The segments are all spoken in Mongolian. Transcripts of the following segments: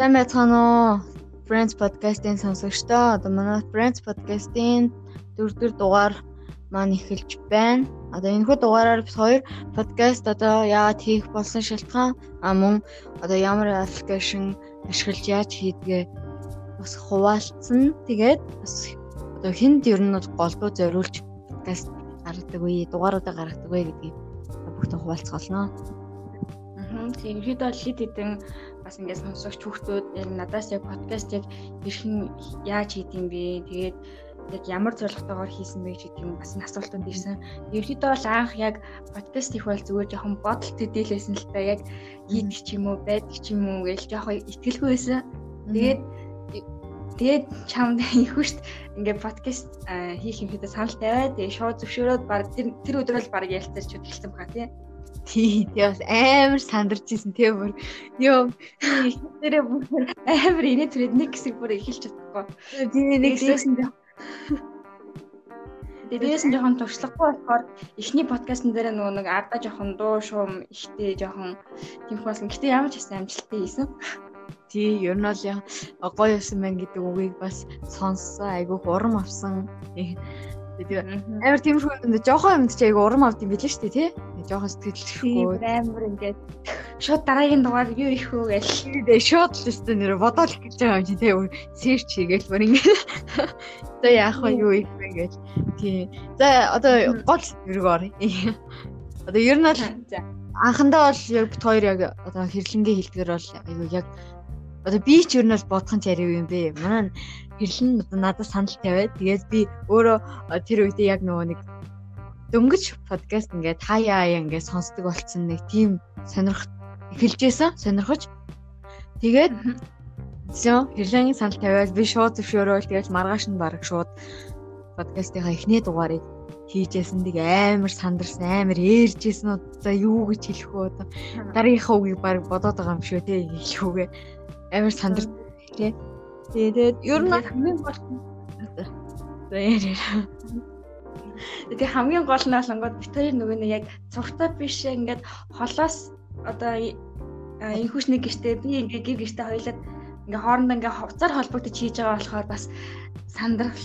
Сайн байцгаана уу? Friends podcast-ийн сонсогчдоо одоо манай Friends podcast-ийн дөрөвдүгээр дугаар маань эхэлж байна. Одоо энэхүү дугаараар бид хоёр подкаст одоо яагаад хийх болсон шалтгаан а мөн одоо ямар аппликейшн ашиглаж яаж хийдгээ бас хуваалцсан. Тэгээд бас одоо хүнд ер нь голдуу зориулж подкаст гаргадаг үе, дугааруудаа гаргадаг үе гэдгийг бүгд хуваалцгаална. Тийм бол хит хитэн бас ингээд сонсогч хүүхдүүд яг надаас яг подкаст яг хэрхэн яаж хийдэм бэ? Тэгээд яг ямар зорилготойгоор хийсэн бэ гэдэг юм бас асуултанд ирсэн. Ерөнхийдөө бол анх яг подкаст их бол зүгээр жоохон бодолт төдийлсэн л та яг хийдэг ч юм уу, байдаг ч юм уу гэж жоохон итгэлгүй байсан. Тэгээд тэгээд чамд ихвшт ингээд подкаст хийх юм хэвээр санал тавиад тэгээд шууд зөвшөөрөөд баг тэр өдөр л баг ярилцаж хөдөлсөн баха тий. Тий, тий бас амар сандарч ирсэн тий бүр. Йоо, тэрээ бүр амар инээ түрээд нэг хэсэг бүр эхэлж чадахгүй. Тий, нэг хэсэг. Дээрээс нь жоохон туршлагагүй болохоор эхний подкастн дээр нөгөө нэг ардаа жоохон дуу шуум ихтэй жоохон тиймх болсон. Гэтэ ямар ч гэсэн амжилттай хийсэн. Тий, ер нь бол гоё юмсан байна гэдэг үгийг бас сонссон. Айгүйх урам авсан. Тэгээд амар тиймэрхүү юмд жоохон юмд чи айгу урам авд юм билээ шүү дээ тий. Жоохон сэтгэлдэхгүй. Амар ингээд шууд дараагийн дугаар юу их вэ гэж. Тэгээд шууд л өстө нэр бодоол гэж байгаа юм чи тий. Сэрч хийгээл бүр ингээд. За яах вэ юу их вэ гэж. Тий. За одоо гол зэрэг оръё. Одоо ер нь бол анхандаа бол яг бит хоёр яг одоо хэрлэнгээ хэлдгэр бол айгу яг одоо би ч ер нь бол бодхон чариу юм бэ. Манай хэрлэн одоо надад санал тавиад тэгээд би өөрөө тэр үедээ яг нөгөө нэг дөнгөж подкаст ингээд хаяа ингээд сонсдог болсон нэг тийм сонирх эхэлжсэн сонирхож. Тэгээд зөө хэрлэнгийн санал тавиад би шууд зөвшөөрөөл тэгээд маргааш нь баг шууд подкастынхаа эхний дугаарыг хийжсэн тийг амар сандарсан амар ээржсэн уу? За юу гэж хэлэх вэ? Одоо дараагийнхаа үгийг баг бодоод байгаа юм шүү те хэлэх үгээ амар сандар тий Тэгээд ер нь хамгийн гол За яриа. Тэгээ хамгийн гол нь бол ингээд бит хоёр нөгөө нэг яг цогтой биш ингээд холоос одоо инхүүш нэг гişтэй би ингээд гэр гişтэй хоёлаад ингээ хоорондоо ингээ хувцаар холбогдож хийж байгаа болохоор бас сандрал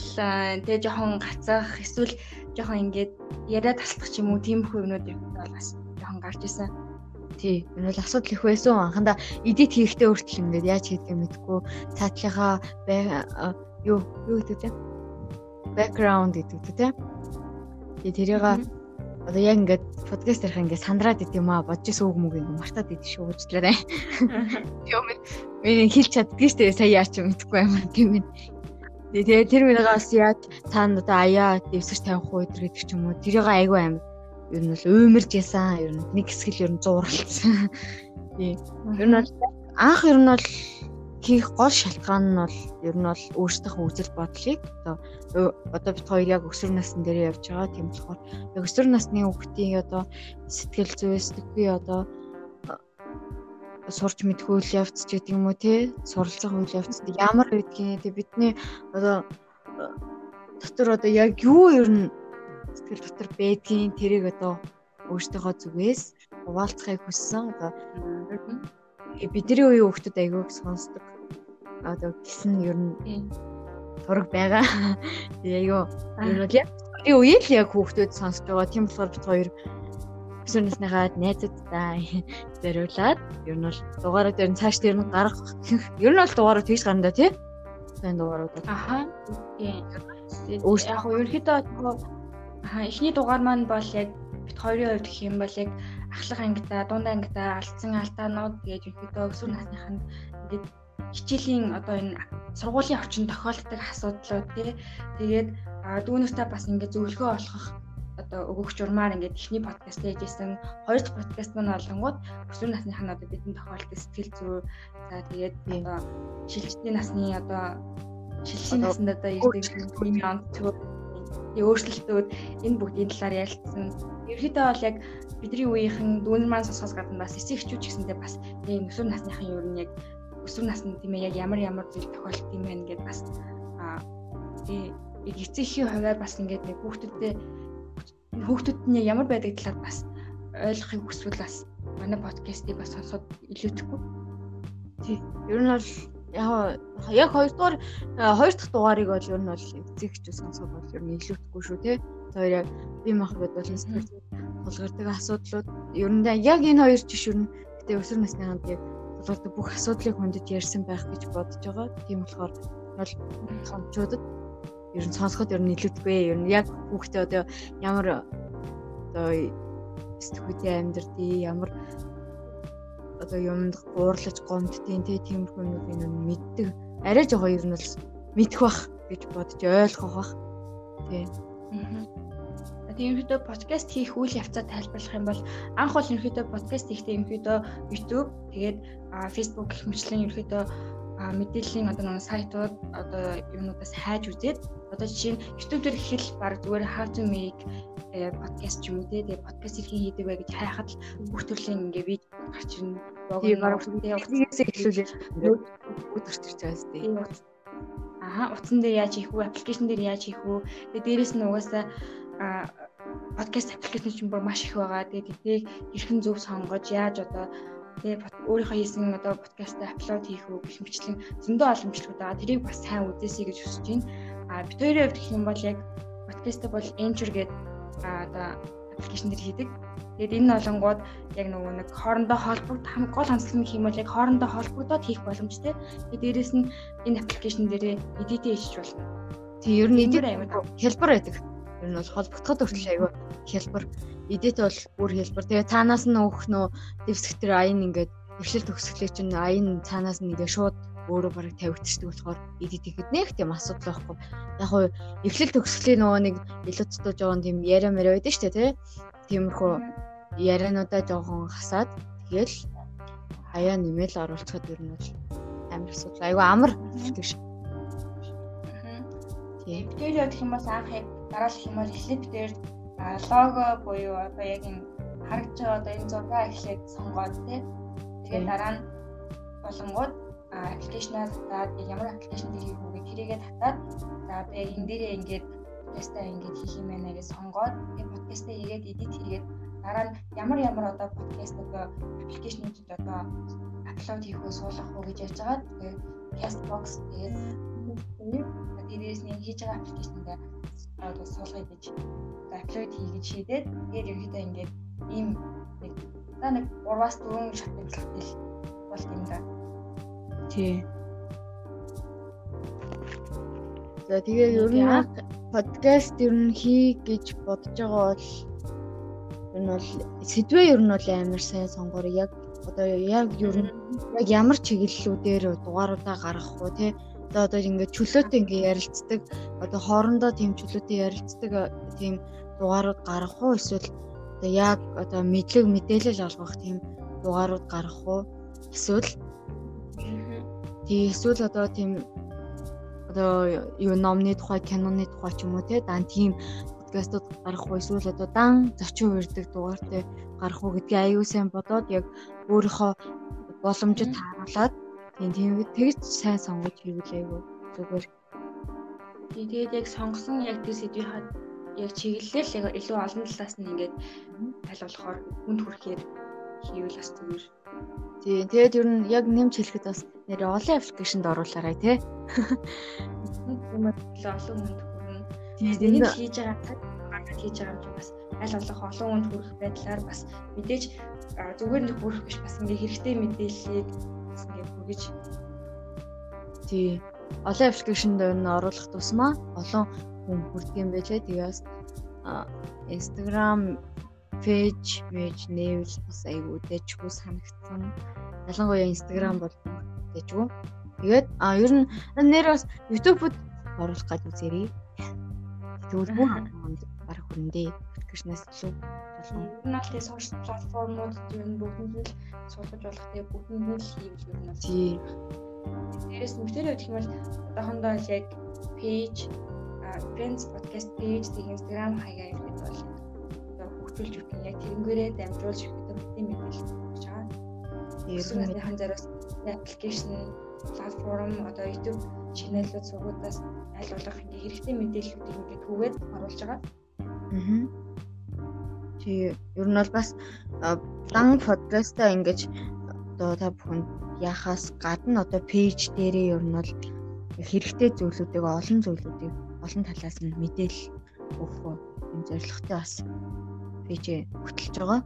тэгээ жоохон гацах эсвэл жоохон ингээд яриа тасдах ч юм уу тийм хүмүүд бол бас жоохон гарч исэн. Тий. Энэ бол асуудал их байсан. Анхандаа эдит хийхдээ өөртөл ингээд яаж хийдгийг мэдэхгүй цаатлынхаа юу юу гэдэг вэ? Background гэдэг үү те. Тэгээ тэрийг одоо яг ингээд подкаст ярих ингээд сандраад идэв юм аа бодож исэн үг мүг ингээд мартаад идэв шүү уучлаарай. Юу минь миний хэлж чаддгүй шүү сая яач юм мэдэхгүй юм тийм ээ. Тэгээ тэр минийгаас яаж цаана одоо аяа дэвсгэж тавих уу гэдэг ч юм уу тэрийг айгүй амар ер нь бол уймарж ясан ер нь нэг хэсэг л ер нь зууралцсан. Тий. Ер нь бол анх ер нь бол хийх гол шалтгаан нь бол ер нь бол өөрсдийнхөө үзэл бодлыг одоо одоо бид хоёр яг өсвөр насны дээр явж байгаа. Тийм болохоор яг өсвөр насны хүүхдийн одоо сэтгэл зүйс төгөө одоо сурч мэдэх үйл явц ч гэдэг юм уу тий суралцах үйл явц ямар байдгийг тий бидний одоо дотор одоо яг юу ер нь сэтгэл дотор байдгийн тэрийг одоо өөртөөхөө зүгээс хуваалцахыг хүссэн. Одоо бидний үеийн хүүхдүүд айгүйг сонсдог. Одоо гисэн ер нь тураг байгаа. Тэгээ айгүй ер нь яг би үеийн л яг хүүхдүүд сонсож байгаа. Тийм болохоор бид хоёр өсвөрнийхээ найзуудтай зориулаад ер нь бол дугаараа дээр нь цааш дээр нь гарах ер нь бол дугаараа тэгж гарна да тий. Сайн дугаарууд. Аха. Тийм. Өөрөөр яг ерөөхдөө эхний дугаар маань бол яг бит хоёрын хувьд гэх юм бол яг ахлах ангита, дунд ангита алдсан алдаанууд гэж ерөөдөө өсвөр насныханд ингээд хичээлийн одоо энэ сургуулийн орчин тохиолддог асуудлууд тий. Тэгээд дүүнүүстэй бас ингээд зөвлөгөө олгох одоо өгөх журмаар ингээд эхний подкаст хийжсэн. Хоёр дахь подкаст маань болонгууд өсвөр насныхаа одоо бидний тохиолддог сэтгэл зүй за тэгээд одоо шилжилтийн насны одоо шилжилтийн наснд одоо ирдэг юм онцгой өөрчлөлтүүд энэ бүгдийн талаар ярилцсан. Ерөнхийдөө бол яг бидний үеийнхэн дүүнер маань сонсохоос гадна бас эсэх хчүүч гэсэндээ бас ийм өсвөр насныхан юу нэг өсвөр насны тийм ээ яг ямар ямар зүйл тохиолдсон юм байна гэдээ бас аа тий эцэгхийн хувьд бас ингээд нэг хүүхдүүдэд хүүхдүүд нь ямар байдаг талаар бас ойлгохыг хүсвэл бас манай подкастыг бас сонсоод илүүдэхгүй. Тий. Ер нь бол яг яг хоёрдугаар хоёр дахь дугаарыг бол ер нь бол эцэгч сонсох бол ер нь илүүтэхгүй шүү те. Тэр яг бие махбод болон сэтгэл тулгардаг асуудлууд ер нь яг энэ хоёр жиш ер нь гэтээ өсвөр насны ханд яг тулгардаг бүх асуудлыг хөндөж ярьсан байх гэж бодож байгаа. Тийм болохоор бол сонсчуудад ер нь сонсоход ер нь илүүдэхгүй. Ер нь яг хүүхдээ одоо ямар одоо сэтгүүтэй амьдрдгийг ямар одоо юмд гуурлаж гомдтiin те тиймэрхүү юмнуудыг нь мэддэг. Арай жоо ер нь бол мэдэх бах гэж бодож ойлгох бах. Тий. Ерөнхийдөө подкаст хийх үйл явцаа тайлбарлах юм бол анх бол ерөнхийдөө подкаст хийхдээ ерөнхийдөө YouTube тэгээд Facebook гэх мэтлэн ерөнхийдөө мэдээллийн одоо нэг сайтууд одоо юмнуудаас хайж үзээд одоо жишээ нь YouTube дээр ихэл баг зүгээр how to make подкаст ч юм уу те тэгээ подкаст хийх хийдэг бай гэж хайхад л бүх төрлийн ингээ видео гарч ирнэ. Тийм баг үгнээсээ эхлүүлээ. Өдөрч ирж байгаа сте. Аа утсан дээр яаж хийх вэ? Аппликейшн дээр яаж хийх вэ? Тэгээ дээрэс нь угаасаа подкаст аппликейшн чинь бүр маш их байгаа. Тэгээ тэднийг хэрхэн зөв сонгож яаж одоо тэгээ өөрийнхөө хийсэн одоо подкастаа апплод хийх үү гэх мэтлэн зөндөө бичлэгүүд байгаа. Тэрийг бас сайн үзээсэй гэж хүсэж байна. А бид хоёрын хувьд гэх юм бол яг подкаст бол Anchor гэдэг одоо аппликейшн дээр хийдэг. Тэгээд энэ болонгууд яг нөгөө нэг хоорондоо холбогд гол онцлог нь хиймэл яг хоорондоо холбогдоод хийх боломжтой. Тэгээд дээрэс нь энэ аппликейшн дээрээ эдитээ хийж болно. Тэг ер нь эдит хэлбэр байдаг. Ер нь бол холбогдоход хүртэл айгүй хэлбэр. Эдит бол бүр хэлбэр. Тэгээ цаанаас нь өөх нөө дэвсгтэр аян ингээд эвшил төгсгөлээ чинь аян цаанаас нь ингээд шууд өөрөө бараг тавигдчихдаг болохоор эдит ихэд нэг тийм асуудал байхгүй. Яг хуу эхлэл төгсгөлийн нөгөө нэг илүүцтэй жоохон тийм яриа мэрэ байдаг шүү дээ тий. Тиймэрхүү яриануудаа жоохон хасаад тэгэл хаяа нэмэл оруулчихад ер нь бол амар асуудал. Айгу амар гэдэг шиг. Тэр яг гэх юм бол анх дараалах юм бол эхлээд дээр лого буюу одоо яг энэ харагдж байгаа одоо энэ зураг эхлээд сонгоод тий. Тэгээд дараа нь болонгууд аппликейшнаа татаад ямар аппликейшн дээр хийх үгээ тэрийгээ татаад за яг энэ дээрээ ингээд подкастаа ингээд хийх юм байна гэж сонгоод тэгээ подкастаа хийгээд эдит хийгээд дараа нь ямар ямар одоо подкаст одоо аппликейшнүүдэд одоо апплод хийх үү суулгах уу гэж ярьж байгаа. Тэгээ Castbox тэгээд тэрээс нь хийж байгаа аппликейшнда одоо суулгая гэж апплод хий гэж шийдээд тэгээд ерөөдөө ингээд ийм нэг за нэг 3-аас 4 шатны хэлбэл бол юм да. Тий. За тэгээ ер нь подкаст ер нь хий гэж бодож байгаа бол ер нь бол сэдвээ ер нь бол амар сайн сонгоор яг одоо яг ер нь яг ямар чиглэлүүдээр дугааруудаа гаргах уу те одоо одоо ингээд чөлөөтэй ингээд ярилцдаг одоо хоорондоо тийм чөлөөтэй ярилцдаг тийм дугаарууд гаргах уу эсвэл одоо яг одоо мэдлэг мэдээлэл олгох тийм дугаарууд гаргах уу? Эсвэл? Тий эсвэл одоо тийм одоо юу номны тухай, киноны тухай ч юм уу те? Дан тийм подкастууд гарах уу? Эсвэл одоо дан зочин үрдэг дугаартай гарах уу гэдгийг аюу сайн бодоод яг өөрийнхөө боломжид тааруулаад тийм тийм тэгж сайн сонгож хийвлээгүй зүгээр. Тий тэгээд яг сонгосон яг тэр сэдвийн яг чиглэлэл яг илүү олон талаас нь ингээд болохоор хүнд хүрэхээр хийвэл бас зүгээр Тий, тэгээд ер нь яг нэмж хэлэхэд бас нэр олон аппликейшнд оруулаарай тий. Тийм л олон хүнд хүрнэ. Тэгээд энэ хийж байгаа цаг хийж байгаа юм бас аль болох олон хүнд хүрэх байдлаар бас мэдээж зүгээр нэг хүрэх биш бас ингээ хэрэгтэй мэдээллийг бас ингээ хүргэж тий. Олон аппликейшнд нь оруулах тусмаа олон хүн хүрдэг юм байлээ. Тэгээс Instagram пэйж пэйж нээвэл бас айгүй дэжгүй санагдсан. Ялангуяа Instagram бол дэжгүй. Тэгээд а ер нь нэр бас YouTube-д оруулах гэж үзээрэй. Тэгвэл бүх барах хүндээ аппликейшнаас илүү болон энэ бол тэгээ сошиал платформуд нь бүгдэнд нь суулгаж болох тэгээ бүгдэнд нь хийвэл ер нь тий. Дээрээс нөхдөр явах юм бол одоохондоо яг пэйж Friends podcast page тэг Instagram хаягаа явуулж бол хөгжүүлж өгөх яг тэрнгээрээ дамжуулж өгөх юм мэдээлэл өгч байгаа. Ерөнхийдөө хан зараас аппликейшн платформ одоо YouTube чанелууд сургуудаас аль болох ингээ хэрэгтэй мэдээллүүдийг ингээ түгээд оруулж байгаа. Аа. Тий, ер нь бол бас дан подкастаа ингэж одоо та бүхэн яхаас гадна одоо пэйж дээрээ ер нь бол хэрэгтэй зүйлүүдийг олон зүйлүүдийг олон талаас нь мэдээлэл өгөх юм зорилготой бас пэйж хөтлөж байгаа.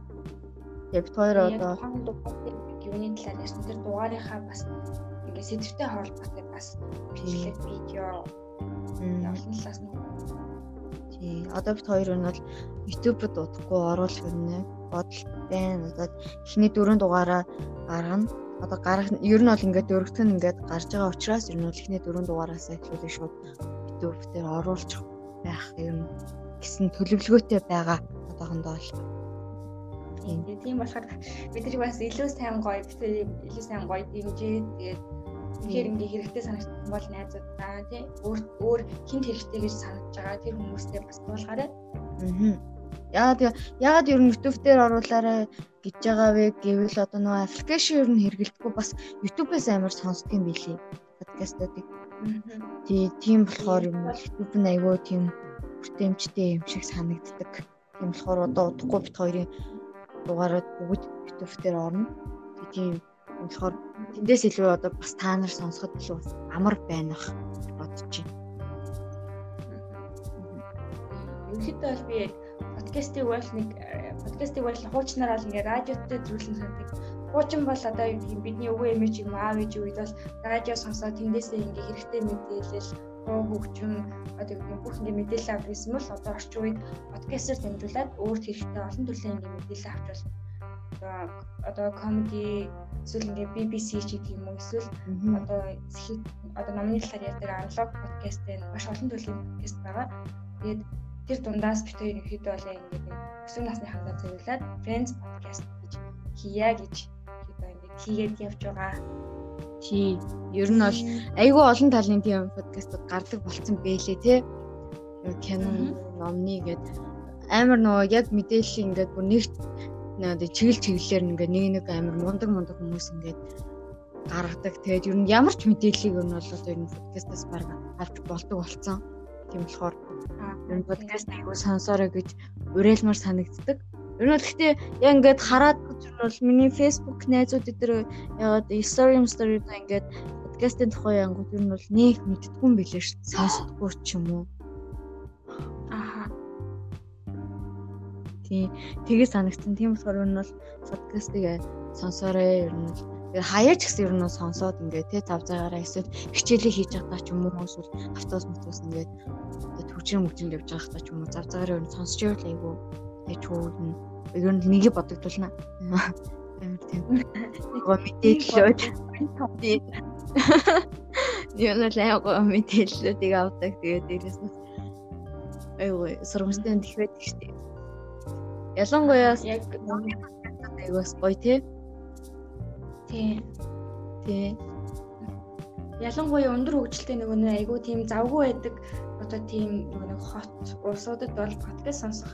Тэгээд бид хоёр одоо юуны талаар ярьсан тэр дугаарынхаа бас ингээ сэдвтэй холбоотой бас бичлэг видео олон талаас нь тий одоо бид хоёр нь бол YouTube-д удахгүй оруулах юм бодол байна. Одоо эхний дөрөв дугаараа гаргана. Одоо гарах ер нь бол ингээд дөрөвт нь ингээд гарч байгаа учраас ер нь бол эхний дөрөв дугаараас эхлүүлээ шууд YouTube дээр оруулчих байх юм гэсэн төлөвлөгөөтэй байгаа одоохондоо бол. Тийм болохоор бид нар бас илүү сайн гоё бид илүү сайн гоё дэмжиж тэгээд Тэгэхээр ингээ хэрэгтэй санагдсан бол найзуудаа тий өөр өөр хинт хэрэгтэй гэж санагдж байгаа тэр хүмүүстэй бас туулгаарай. Аа. Яагаад яагаад ер нь YouTube дээр оруулаарай гэж байгаа вэ гэвэл одоо нөгөө аппликейшн ер нь хэрэглэдэггүй бас YouTube-ээс амар сонсдог юм билий подкастуудыг. Тий, тийм болохоор юм бол YouTube нь айгүй тийм хүртээмжтэй юм шиг санагддаг. Тийм болохоор одоо удахгүй бит хоёрын дугаарууд бүгд YouTube дээр орно. Тийм болохоор тэндээс илүү одоо бас та нар сонсоход илүү бас амар байнах бодож байна. Ерөнхийдөө бол би яг подкастыг бол нэг подкастыг бол хуучнаар бол ингээ радиотой зүйлэн сандаг. Хуучин бол одоо юм бидний өвөө эмээ ч юм аав ээж үед бол радио сонсоод тэндээсээ ингээ хэрэгтэй мэдээлэл гоо хөгжим одоо бүх ингээ мэдээлэл авдаг гэсэн бол одоо орчин үед подкастаар дамжуулаад өөрт хэрэгтэй олон төрлийн ингээ мэдээлэл авч болно одоо комеди эсвэл ингээ BBC ч гэдэг юм уу эсвэл одоо одоо номны талаар ярьдаг аналог подкаст байна. Маш олон төрлийн подкаст байгаа. Тэгээд тэр дундаас бид хоёр ерөнхийдөө бол ингээ өсвөр насны хандаа зөвлөд Friends podcast гэж хийя гэж хийгээд явж байгаа. Тий. Ер нь бол айгүй олон талын тийм подкастууд гардаг болцсон бэлээ те. Canon номны гээд амар нөгөө яг мэдээлэл ингээд бүр нэг нэг чиглэл чиглэлээр ингээ нэг нэг амир мундаг мундаг хүмүүс ингээд гаргадаг. Тэгээд ер нь ямар ч мэдээллийг ер нь бол ер нь подкастаас баг авч болдог болсон. Тийм болохоор ер нь подкаст айгуу сонсоорой гэж уриалмаар санагддаг. Ер нь гэхдээ яг ингээд хараад ер нь бол миний Facebook найзууд дээр ягаад story story ингээд подкастын тухай янгууд ер нь бол нэг мэддэггүй юм билээ шүү. Сонсдоггүй ч юм уу. тий тгээ санагдсан. Тийм болохоор энэ бол подкастыг сонсоорой ер нь Тэгээ хаяач гэсэн ер нь сонсоод ингээд тэ зав заагаараа эсвэл хичээлээ хийж байгаа ч юм уу эсвэл автобус мотос ингээд төвчрэн мөчөнд явж байгаа ч юм уу зав заагаараа ер нь сонсч явал айгу тэгж хөөрнө. Ер нь нэгийг бодогдуулна. Амар тийм. Гоо мэдээлэлүүд. Юу нэг айгу мэдээллүүдийг авдаг. Тэгээд дээрээс нь айгу сургамжтай тэгвэдэг штеп. Ялангуяа яг айгуус гоё тий. Тий. Тий. Ялангуяа өндөр хөгжилтэй нөгөө нэг айгуу тийм завгүй байдаг одоо тийм нөгөө нэг хот улсуудад бол подкаст сонсох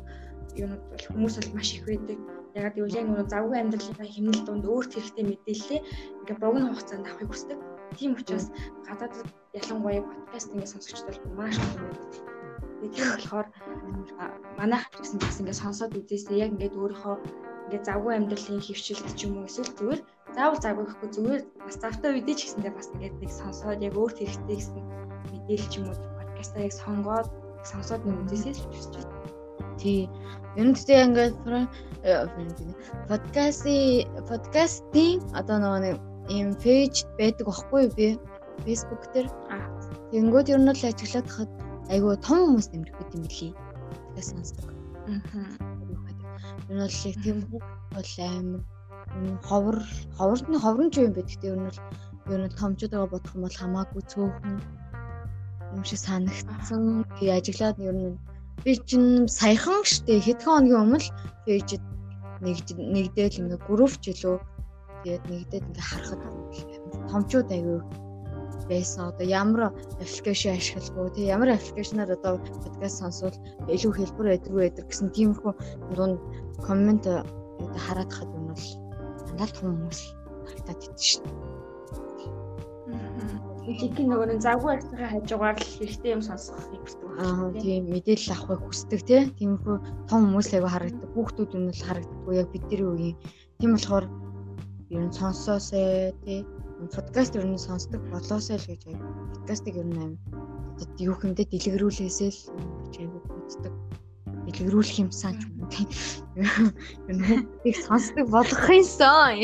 юмуд бол хүмүүс бол маш их байдаг. Ягаад гэвэл яг нөгөө завгүй амьдралынхаа хэмнэл донд өөрт хэрэгтэй мэдээлэлээ ингээ богино хугацаанд авахыг хүсдэг. Тийм учраас гадаадд ялангуяа подкаст ингээ сонсогчд бол маш их байдаг. Тэгээ тийм болохоор манайх гэсэн бас ингээд сонсоод үзээсээ яг ингээд өөрийнхөө ингээд завгүй амьдралын хөвчлөлт ч юм уу эсвэл зүгээр заавал завгүй гэхгүй зүгээр бас завтай үедээ ч гэсэндээ бас ингээд нэг сонсоод яг өөрт хэрэгтэй гэсэн мэдээлэл ч юм уу подкастаа яг сонгоод сонсоод нэг үзээсээ л хүсэж байна. Тий. Ер нь тэгтээ ингээд подкастын подкастын одоо нэг ийм пэйж байдаг байхгүй би Facebook дээр. Тэнгүүд ер нь л ажиглаад хад айгүй том хүмүүс нэмэрхэд юм билий. Тэгэхээр сонсдог. Аа. Энэ бол яг тийм бол амар ховор ховорд нь ховорн ч юм бэ. Гэхдээ ер нь бол ер нь томчуудаа бодох юм бол хамаагүй цөөхөн юм шиг санагдсан. Тэгээ ажиглаад ер нь би чинь саяхан штэ хэдхэн хоногийн өмнө пэйжд нэгж нэгдэл ингээ групп ч илүү тэгээд нэгдээд ингээ харахад томчууд аягүй байсан. Одоо ямар аппликейшн ашиглах вэ? Ямар аппликейшнаар одоо подкаст сонсвол илүү хэлбэр байдгүй байдаг гэсэн тиймэрхүү дунд коммент одоо хараад хад юм бол дандаа том хүмүүс халтаад идэв шүү дээ. Жинхэнэ нөгөө нэг завгүй арцгаа хажуугаар л хэрэгтэй юм сонсохыг тийм мэдээлэл авахыг хүсдэг тийм. Тиймэрхүү том хүмүүс аяга харагддаг. Хүүхдүүд нь л харагддаггүй. Яг бидний үеийн. Тийм болохоор ер нь сонсоосэй тий. Подкаст ер нь сонсдог болоосоо л гэж подкастыг ер нь аим юу хэмдэ дэлгэрүүлээсээ л гэж айгу боддог. Дэлгэрүүлэх юмсан ч юм тийм ер нь их сонсдог болгох юмсан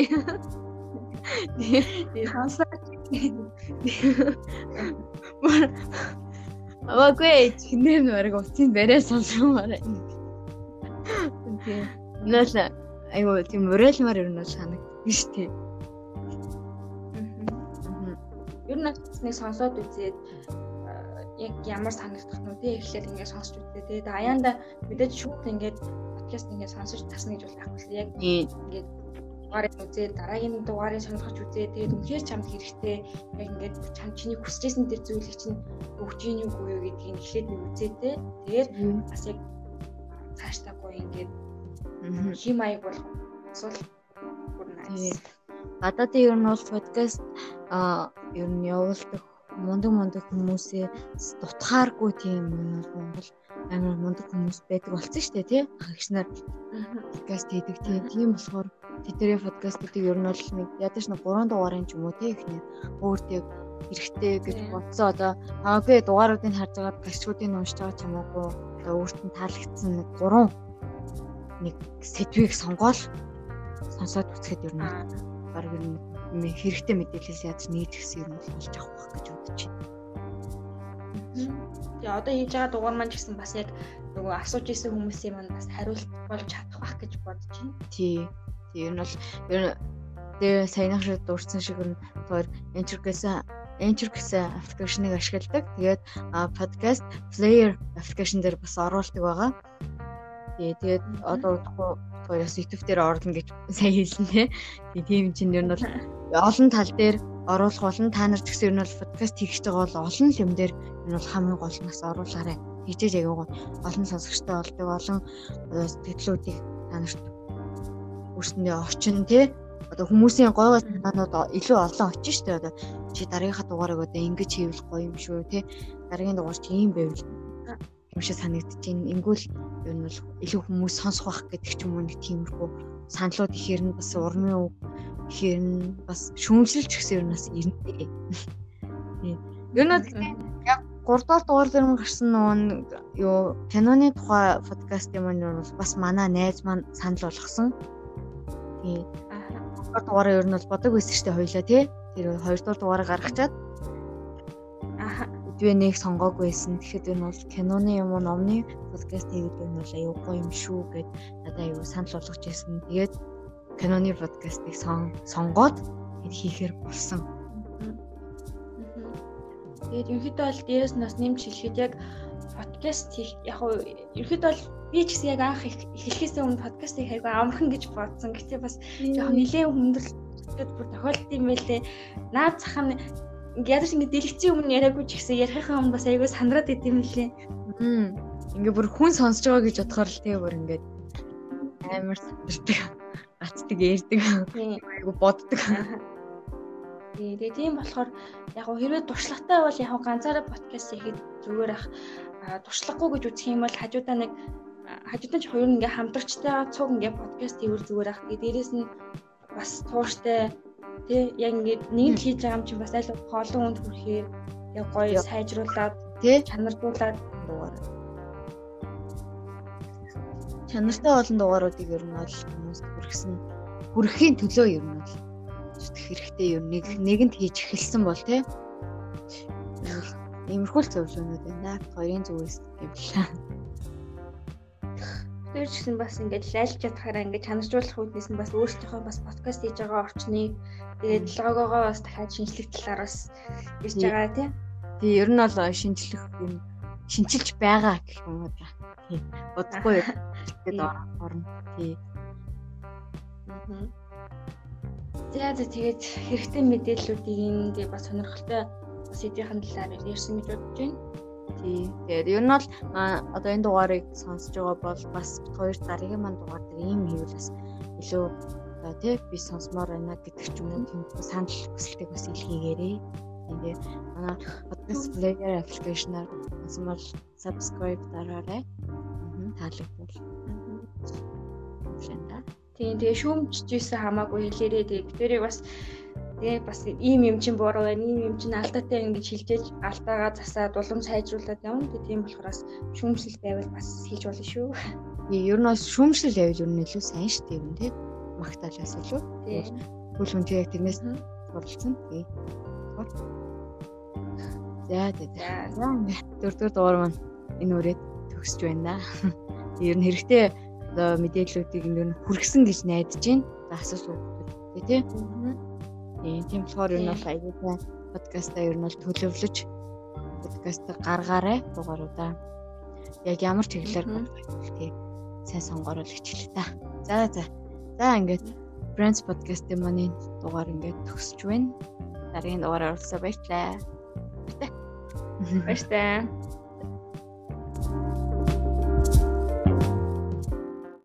тий сонсоо Аваагүй чинээ нэрэг утсын барай сонсомоор. Тийм. Нээс айгу тийм мөрөлмөр ер нь санагддаг шүү дээ. Ер нь нэг сонсоод үзээд яг ямар санагдах нь үү эхлээд ингээд сонсч үзлээ тий. Аяанда мэдээж шүүх ингээд подкаст ингээд сонсож тасна гэж бол байхгүй. Яг ингээд дугаарыг үзээд дараагийн дугаарыг сонирхож үзээд тэгээд үнэхээр чамд хэрэгтэй яг ингээд чам чиний хүсэжсэн тэр зүйлийг чинь өгч ийн үгүй юу гэдгийг эхлээд нэг үзээд тэгээд бас яг цаашдаа гоё ингээд хим маяг болох асуул бүр nice. Гадаад ер нь бол подкаст а ер нь явуулдаг мундаг мундаг хүмүүсээ дутхааргүй тийм Монгол амар мундаг хүмүүс байдаг болсон шүү дээ тий. Агч нар подкаст хийдэг тийм болохоор Тэдний подкастуудыг ер нь бол нэг ядаж нэг 3 дугаарын ч юм уу тий ихний өөртөө хэрэгтэй гэж бодсон одоо би дугааруудыг харж байгаа гашгуудыг уншиж байгаа ч юм уу одоо өөрт нь таалагдсан нэг 3 нэг сэдвийг сонгоол сонсоод үзэхэд ер нь баг ер нь хэрэгтэй мэдээлэлээс яаж нийт гэсэн юм бол олж авах гэж бодож байна. Тэгээ одоо хийж байгаа дугаар маань ч гэсэн бас яг нөгөө асууж исэн хүмүүсийн маань бас хариулт болж чадах байх гэж бодож байна. Тий. Тийм нь бол ер нь тэгээ саянах шиг дурдсан шиг нь тоор Anchor гэсэн Anchor гэсэн аппликейшнийг ашигладаг. Тэгээд podcast player аппликейшн дээр бас оруулдаг байгаа. Тэгээ тэгээд одоо удахгүй бас YouTube дээр орлно гэж сайн хэлсэн тий. Тэгээ тийм чинь ер нь бол олон тал дээр оруулах болон та нар ч гэсэн ер нь бол подкаст хийх гэж байгаа бол олон юм дээр энэ бол хамгийн гол нь бас оруулаарай. Хичээж аяг олон сонсогчтой болдог олон сэтгэлүүдийг та нарт өөрсөндөө орчин тий одоо хүмүүсийн гой гой санаанууд илүү олон очиж штэ. Одоо чи дараагийнхаа дугаарыг одоо ингэж хийвэл гоё юм шүү тий дараагийн дугаар чи ийм байвал юм шиг санагдаж байна. Ингүүл юу нь бол илүү хүмүүс сонсох байх гэдэг ч юм уу нэг тиймэрхүү саналууд ихээр нь бас урмын үг ихээр нь бас шүүмжлэлч гэсэн юм бас ирнэ. Юу нь яг 3 дугаар дугаар мөн гарсан нөгөө юу киноны тухай подкаст юм нь бас манай найз маань санал болгосон. Тийм. Аа. дугаараа ер нь бол бодог байсан шүү дээ хоёлаа тий. Тэр хоёрдугаар дугаараа гаргачаад аа үдвэ нэг сонгоогүй байсан. Тэгэхэд энэ бол киноны юм уу номны подкаст хийгээд энэ бол аюу гоё юм шүү гэд надад аюу санал болгож ирсэн. Тэгээд киноны подкастыг сонгоод хийхээр болсон. Тэгээд ерөнхийдөө бол дээрээс нас нэмж хэлэхэд яг подкаст хийх яг ерөнхийдөө бол би ч гэсэн яг анх эхлэхээс өмнө подкастыг хайгаа амархан гэж бодсон. Гэтэ бас яг нэлээд хүндрэлтэй бүр тохиолдсон юм байлээ. Наад зах нь ядаж ингэ дэлгэцийн өмнө яриаггүй ч гэсэн ярихынхаа өмнө бас айгүй сандраад идэм лээ. Хм. Ингээ бүр хүн сонсож байгаа гэж бодохоор л тэгээ бүр ингээд амар сандардаг. Гацдаг ярьдаг. Айгүй боддог. Тэгээ тийм болохоор яг хэрвээ туршлагатай бол яг ганцаараа подкаст хийхэд зүгээр ах туршлагагүй гэж үзэх юм бол хажуудаа нэг хажуудан ч хоёр ингээ хамтрагчтайгаа цуг ингээ подкаст хийвэл зүгээр ах. Тэгээ дээрэс нь бас тууштай тий яг ингээ нэг хийж байгаа юм чинь бас аль хоолон үнд хүрэхээр яг гоё сайжруулад тий чанардуулаад дугаар. Чанартай олон дугааруудыг ер нь бол хүмүүс хүргэсэн хүрхэхийн төлөө ер нь бол зүтгэх хэрэгтэй ер нэг нэгэнд хийж эхэлсэн бол тий Иймэрхүү л зөвлөгөөнүүд байна. Хоёрын зүгээс гэвлээ. Тэр ч гэсэн бас ингээд лайлж чадхаараа ингээд чанаржуулах үүднээс нь бас өөрсдийнхөө бас подкаст хийж байгаа орчныг тэгээд логогоо бас дахиад шинжлэх талаар бас ирж байгаа тийм. Тий, ер нь бол шинжлэх юм шинчилж байгаа гэх юм уу да. Тий. Удахгүй тэгээд орно. Тий. За за тэгээд хэрэгтэй мэдээллүүдийг энэ бас сонирхолтой сэдвийн талаар ярьсан гэж бодож байна. Тий. Тэгээд ер нь бол одоо энэ дугаарыг сонсож байгаа бол бас хоёр дараагийн манд дугаар дээр ийм хийвэл бас илүү тий би сонсомоор байна гэдэг ч юм уу тийм санал хүсэлтийг бас илгээгээрэй. Тэгээд манай podcast player application-аар сонсон бол subscribe дараарай. Таалагдвал. Тийм тэгээ шүүмжижсэн хамаагүй хэлээрээ тэгээ битэрийг бас тий бас ийм юм чин буруу байна, ийм юм чин алдаатай байна гэж хэлжээж алдаагаа засаад улам сайжруулад явна. Тэг тийм болохоос шүүмжлэл байвал бас хийж болно шүү. Ер нь бас шүүмжлэл байвал ер нь илүү сайн шүү дээ юм тий. Магтаалаас илүү. Тий. Түл хүн яг тэрнээс суралцсан. Тий. За тий. За дөрөвдүгээр дугаар маань энэ үрээд төгсөж байна. Ер нь хэрэгтэй одоо мэдээллүүдийг нь хүргэсэн гэж найдаж байна. За асуух үү тий. Тийм тийм болохоор нь бол аягүй подкастаа ер нь бол төлөвлөж подкастаа гаргаарай дугааруудаа. Яг ямар чиглэлээр подкастыг сайн сонгорол хичээлээ та. За за. За ингээд Brands podcast-ийн маань дугаар ингээд төгсөж байна. Дараагийн дугаараар уулзаа баярлалаа. Баярлалаа.